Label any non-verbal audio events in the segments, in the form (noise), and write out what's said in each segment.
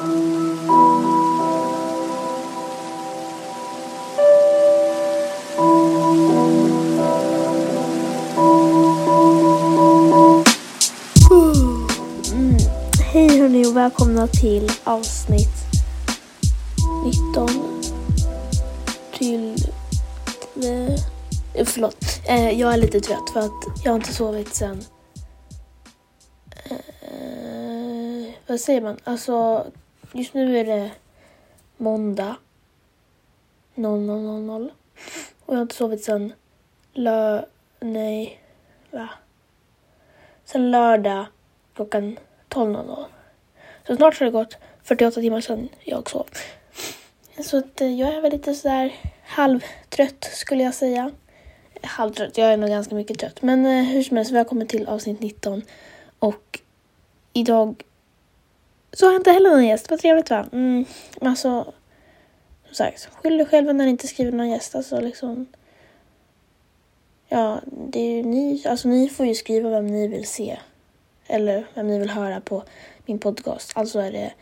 Hej hörni och välkomna till avsnitt 19. Till... Eh, förlåt. Eh, jag är lite trött för att jag har inte sovit sen... Eh, vad säger man? Alltså, just nu är det måndag 00.00 och jag har inte sovit sen lö... Nej, va? Sen lördag klockan 12.00. Så snart har det gått 48 timmar sedan jag sov. Så att eh, jag är väl lite sådär halvtrött skulle jag säga. Halvtrött, jag är nog ganska mycket trött. Men eh, hur som helst, välkommen till avsnitt 19. Och idag så har jag inte heller någon gäst. Vad trevligt va? Mm, alltså, som sagt, skyll dig själva när ni inte skriver någon gäst. Alltså liksom. Ja, det är ju ni, alltså ni får ju skriva vem ni vill se eller vem ni vill höra på min podcast. Alltså är det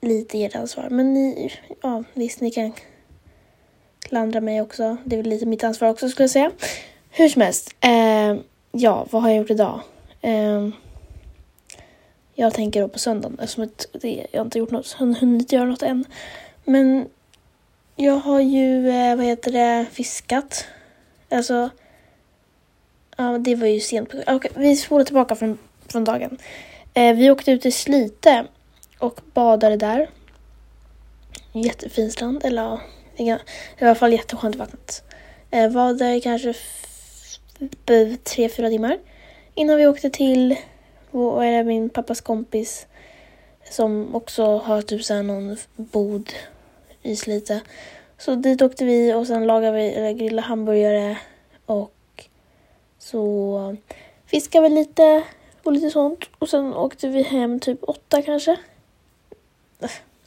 lite ert ansvar. Men ni, ja visst, ni kan klandra mig också. Det är väl lite mitt ansvar också skulle jag säga. Hur som helst. Eh, ja, vad har jag gjort idag? Eh, jag tänker då på söndagen eftersom det, jag inte gjort något, hunnit göra något än. Men jag har ju, eh, vad heter det, fiskat. Alltså, ja det var ju sent. Okej, okay, vi spolar tillbaka från från dagen. Eh, vi åkte ut till Slite och badade där. Jättefin strand, eller ja, det var i alla fall jätteskönt i vattnet. Eh, var där kanske tre, fyra timmar innan vi åkte till vad är det, min pappas kompis som också har typ så någon bod i Slite. Så dit åkte vi och sen lagade vi, eller grillade hamburgare och så fiskade vi lite, och lite sånt. Och sen åkte vi hem typ åtta kanske.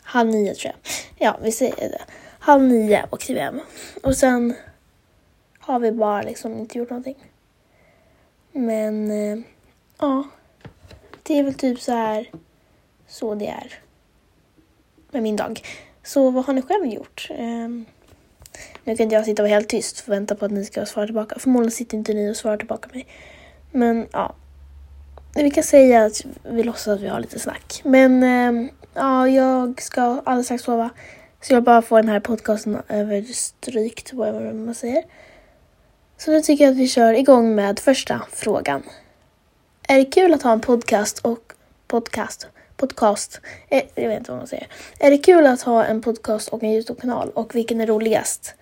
Halv nio tror jag. Ja, vi säger det. Halv nio åkte vi hem. Och sen har vi bara liksom inte gjort någonting. Men eh, ja, det är väl typ så här så det är med min dag. Så vad har ni själv gjort? Um, nu kan inte jag sitta och vara helt tyst och vänta på att ni ska svara tillbaka. Förmodligen sitter inte ni och svarar tillbaka mig. Men ja, vi kan säga att vi låtsas att vi har lite snack. Men um, ja, jag ska alldeles strax sova. Så jag bara får den här podcasten överstrykt, typ, vad man säger. Så nu tycker jag att vi kör igång med första frågan. Är det kul att ha en podcast och podcast? Podcast. Eh, jag vet inte vad man säger. Är det kul att ha en podcast och en Youtube-kanal och vilken är roligast?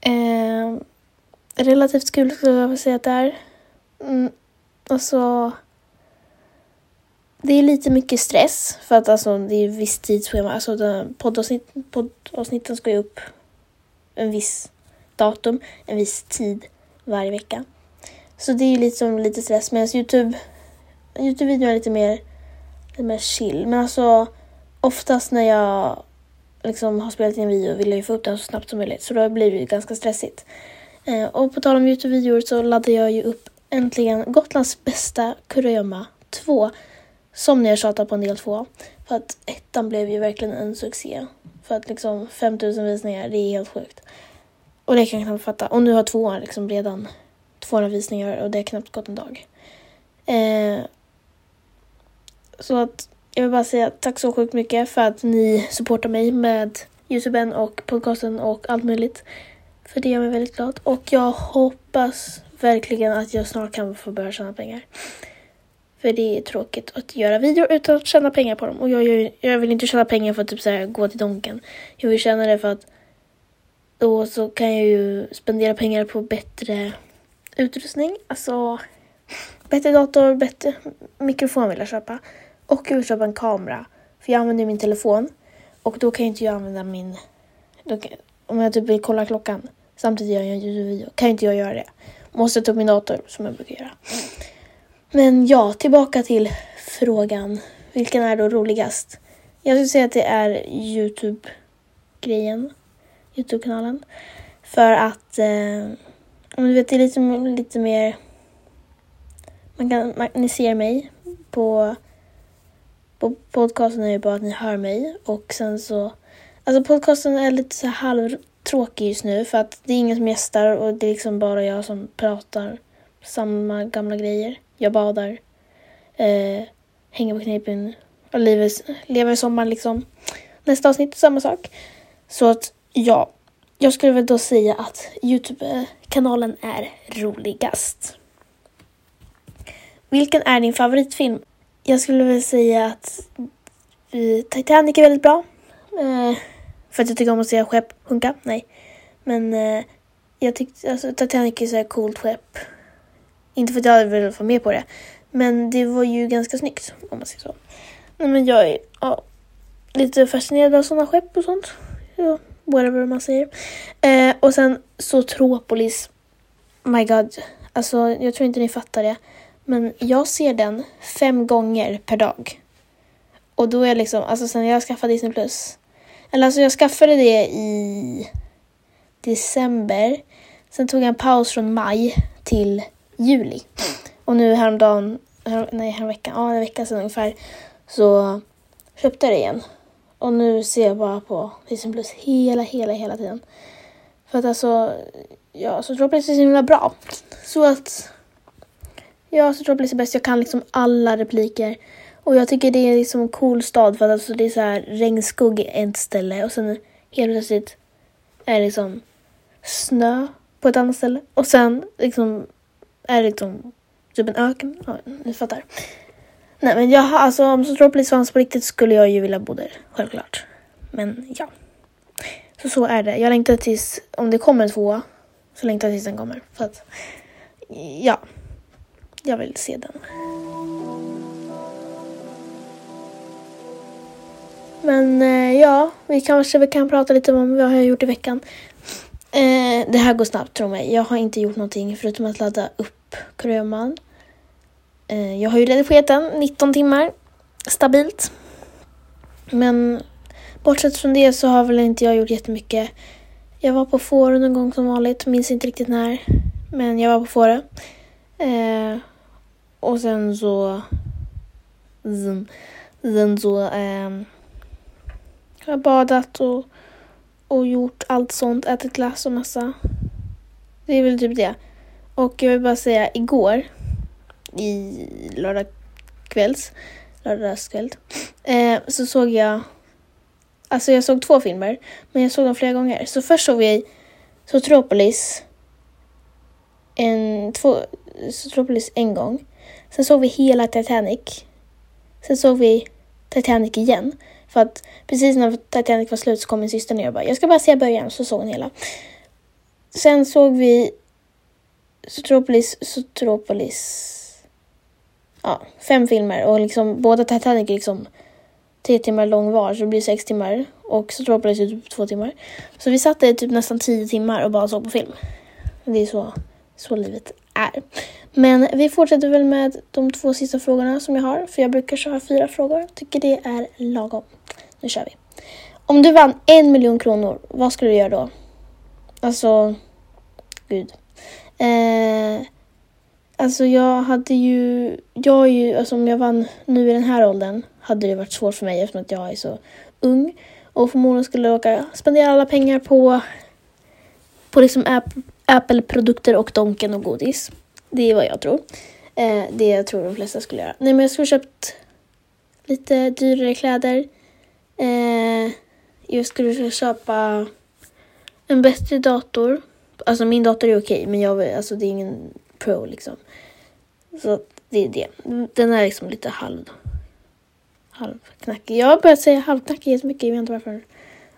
Eh, relativt kul skulle jag vilja säga att det är. Mm, alltså det är lite mycket stress för att alltså, det är viss tidsschema. Alltså, poddavsnitt, poddavsnitten ska ju upp en viss datum, en viss tid varje vecka. Så det är ju liksom lite stress medan Youtube, Youtube-videon är lite mer, lite mer chill. Men alltså oftast när jag liksom har spelat in en video vill jag ju få upp den så snabbt som möjligt så då blir det ju ganska stressigt. Eh, och på tal om Youtube-videor så laddade jag ju upp äntligen Gotlands bästa kurragömma 2 som ni har tjatat på en del två. För att ettan blev ju verkligen en succé. För att liksom 5000 visningar, det är helt sjukt. Och det kan jag knappt fatta. Och nu har tvåan liksom redan 200 visningar och det har knappt gått en dag. Eh, så att jag vill bara säga tack så sjukt mycket för att ni supportar mig med Youtuben och podcasten och allt möjligt. För det gör mig väldigt glad. Och jag hoppas verkligen att jag snart kan få börja tjäna pengar. För det är tråkigt att göra videor utan att tjäna pengar på dem. Och jag, jag, jag vill inte tjäna pengar för att typ så här, gå till Donken. Jag vill tjäna det för att då så kan jag ju spendera pengar på bättre utrustning. Alltså bättre dator, bättre mikrofon vill jag köpa. Och jag vill köpa en kamera. För jag använder min telefon. Och då kan ju inte jag använda min... Kan, om jag typ vill kolla klockan samtidigt gör jag en ljudvideo kan inte jag göra det. Måste ta upp min dator som jag brukar göra. Men ja, tillbaka till frågan. Vilken är då roligast? Jag skulle säga att det är Youtube-grejen. Youtube-kanalen. För att eh, du vet, det är lite, lite mer... Man kan, man, ni ser mig på På podcasten är det bara att ni hör mig och sen så... Alltså podcasten är lite så halvtråkig just nu för att det är ingen som gästar och det är liksom bara jag som pratar samma gamla grejer. Jag badar, eh, hänger på knepen och lever, lever sommaren liksom. Nästa avsnitt, samma sak. Så att ja, jag skulle väl då säga att Youtube-kanalen är roligast. Vilken är din favoritfilm? Jag skulle väl säga att eh, Titanic är väldigt bra. Eh, för att jag tycker om att se skepp sjunka. Nej. Men eh, jag tyckte, alltså Titanic är så här coolt skepp. Inte för att jag vill vara med på det. Men det var ju ganska snyggt om man säger så. Nej men jag är ja, lite fascinerad av sådana skepp och sånt. Ja, whatever man säger. Eh, och sen Zootropolis. My god. Alltså jag tror inte ni fattar det. Men jag ser den fem gånger per dag. Och då är jag liksom, alltså sen jag skaffade Disney Plus. Eller alltså jag skaffade det i december. Sen tog jag en paus från maj till juli. Och nu häromdagen, här, nej häromveckan, ja en vecka sedan ungefär, så köpte jag det igen. Och nu ser jag bara på Disney Plus hela, hela, hela tiden. För att alltså, ja, så tror jag är så himla bra. Så att, ja, så tror jag är bäst. Jag kan liksom alla repliker. Och jag tycker det är liksom en cool stad för att alltså det är så här regnskog i ett ställe och sen helt plötsligt är det liksom snö på ett annat ställe. Och sen liksom är det liksom typ en öken. Ja, ni fattar. Nej men jag, har alltså om Zootropolis fanns på riktigt skulle jag ju vilja bo där, självklart. Men ja. Så så är det. Jag längtar tills, om det kommer en tvåa, så längtar jag tills den kommer. För att, ja. Jag vill se den. Men eh, ja, vi kanske vi kan prata lite om vad jag har gjort i veckan. Eh, det här går snabbt, tro mig. Jag har inte gjort någonting förutom att ladda upp Kröman. Eh, jag har ju redigerat den 19 timmar stabilt. Men bortsett från det så har väl inte jag gjort jättemycket. Jag var på Fårö någon gång som vanligt, minns inte riktigt när. Men jag var på Fårö. Eh, och sen så... Sen, sen så... Eh, jag har badat och, och gjort allt sånt, ätit glass och massa. Det är väl typ det. Och jag vill bara säga, igår i lördag kvälls, lördagskväll, eh, så såg jag, alltså jag såg två filmer, men jag såg dem flera gånger. Så först såg vi Sotropolis en, två, Sotropolis en gång. Sen såg vi hela Titanic. Sen såg vi Titanic igen. För att precis när Titanic var slut så kom min syster ner och bara, jag ska bara se början, så såg hon hela. Sen såg vi Sotropolis, Sotropolis ja, fem filmer och liksom båda Titanic är liksom tre timmar lång var så det blir sex timmar och så tror jag är typ två timmar. Så vi satt där typ nästan tio timmar och bara såg på film. Det är så, så livet är. Men vi fortsätter väl med de två sista frågorna som jag har för jag brukar köra fyra frågor. Tycker det är lagom. Nu kör vi. Om du vann en miljon kronor, vad skulle du göra då? Alltså, gud. Eh, Alltså jag hade ju, jag är ju, alltså om jag vann nu i den här åldern hade det varit svårt för mig eftersom att jag är så ung. Och förmodligen skulle jag åka spendera alla pengar på, på liksom Apple-produkter och Donken och godis. Det är vad jag tror. Eh, det jag tror de flesta skulle göra. Nej men jag skulle köpt lite dyrare kläder. Eh, jag skulle köpa en bättre dator. Alltså min dator är okej men jag, alltså det är ingen Pro liksom. Så det är det. Den är liksom lite halv halvknackig. Jag har börjat säga halvknackig jättemycket, jag vet inte varför.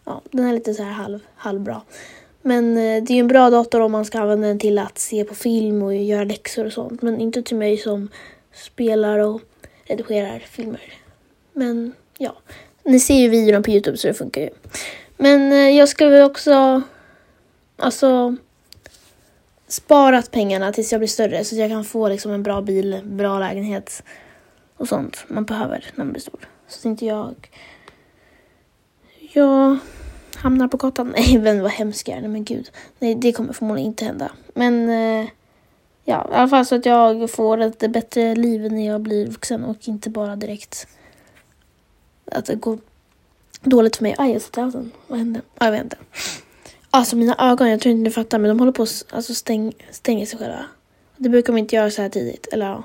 Ja, den är lite så här halv, halvbra. Men eh, det är ju en bra dator om man ska använda den till att se på film och göra läxor och sånt. Men inte till mig som spelar och redigerar filmer. Men ja, ni ser ju videon på Youtube så det funkar ju. Men eh, jag skulle också, alltså sparat pengarna tills jag blir större så att jag kan få liksom en bra bil, bra lägenhet och sånt man behöver när man blir stor. Så att inte jag... Jag hamnar på gatan. (laughs) Nej, men vad hemskt jag är. Nej, men gud. Nej, det kommer förmodligen inte hända. Men eh, ja, i alla fall så att jag får ett bättre liv när jag blir vuxen och inte bara direkt att det går dåligt för mig. Aj, jag satte halsen. Vad hände? Ja, jag vet inte. Alltså mina ögon, jag tror inte ni fattar, men de håller på att alltså, stäng, stänga sig själva. Det brukar de inte göra så här tidigt. Eller ja,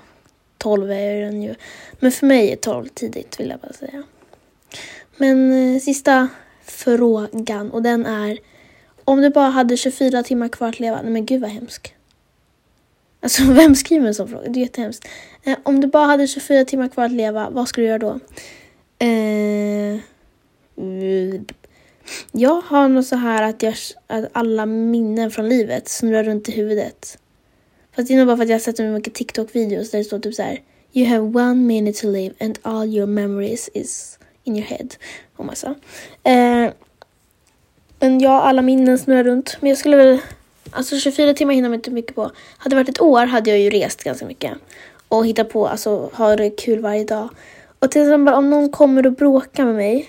12 är den ju. Men för mig är 12 tidigt vill jag bara säga. Men eh, sista frågan och den är om du bara hade 24 timmar kvar att leva. Nej men gud vad hemskt. Alltså (laughs) vem skriver en sån fråga? Det är jättehemskt. Eh, om du bara hade 24 timmar kvar att leva, vad skulle du göra då? Eh, jag har nog så här att, jag, att alla minnen från livet snurrar runt i huvudet. Fast det är nog bara för att jag har sett så mycket TikTok-videos där det står typ så här. You have one minute to live and all your memories is in your head. Och massa. Eh, men ja, alla minnen snurrar runt. Men jag skulle väl... Alltså 24 timmar hinner man inte mycket på. Hade det varit ett år hade jag ju rest ganska mycket. Och hittat på, alltså ha det kul varje dag. Och till exempel om någon kommer och bråkar med mig.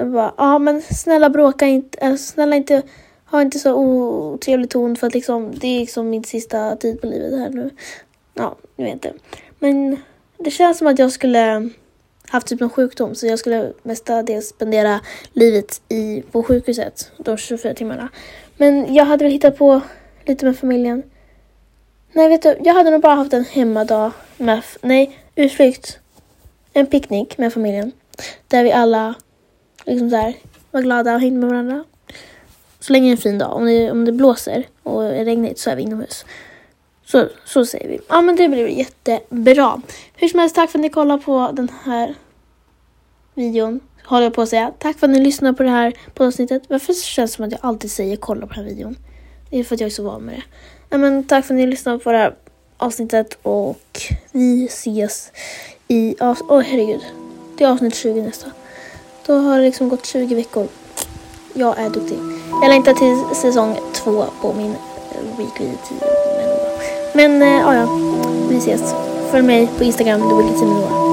Jag bara, ja ah, men snälla bråka inte, äh, snälla inte, ha inte så otrevlig ton för att liksom, det är liksom min sista tid på livet här nu. Ja, jag vet inte. Men det känns som att jag skulle haft typ någon sjukdom så jag skulle mestadels spendera livet i, på sjukhuset, de 24 timmarna. Men jag hade väl hittat på lite med familjen. Nej, vet du, jag hade nog bara haft en hemmadag med, nej, utflykt. En picknick med familjen. Där vi alla liksom så här, var glada och häng med varandra. Så länge det är en fin dag. Om det, om det blåser och är regnigt så är vi inomhus. Så, så säger vi. Ja men det blir jättebra. Hur som helst, tack för att ni kollade på den här videon. Håller jag på att säga. Tack för att ni lyssnade på det här poddavsnittet. Varför känns det som att jag alltid säger kolla på den här videon? Det är för att jag är så van med det. Ja, men tack för att ni lyssnade på det här avsnittet och vi ses i... Åh oh, herregud. Det är avsnitt 20 nästa. Då har det liksom gått 20 veckor. Jag är duktig. Jag längtar till säsong två på min eh, weekly 10. Men, men äh, ja, vi ses. Följ mig på Instagram, dubbeltimonoa.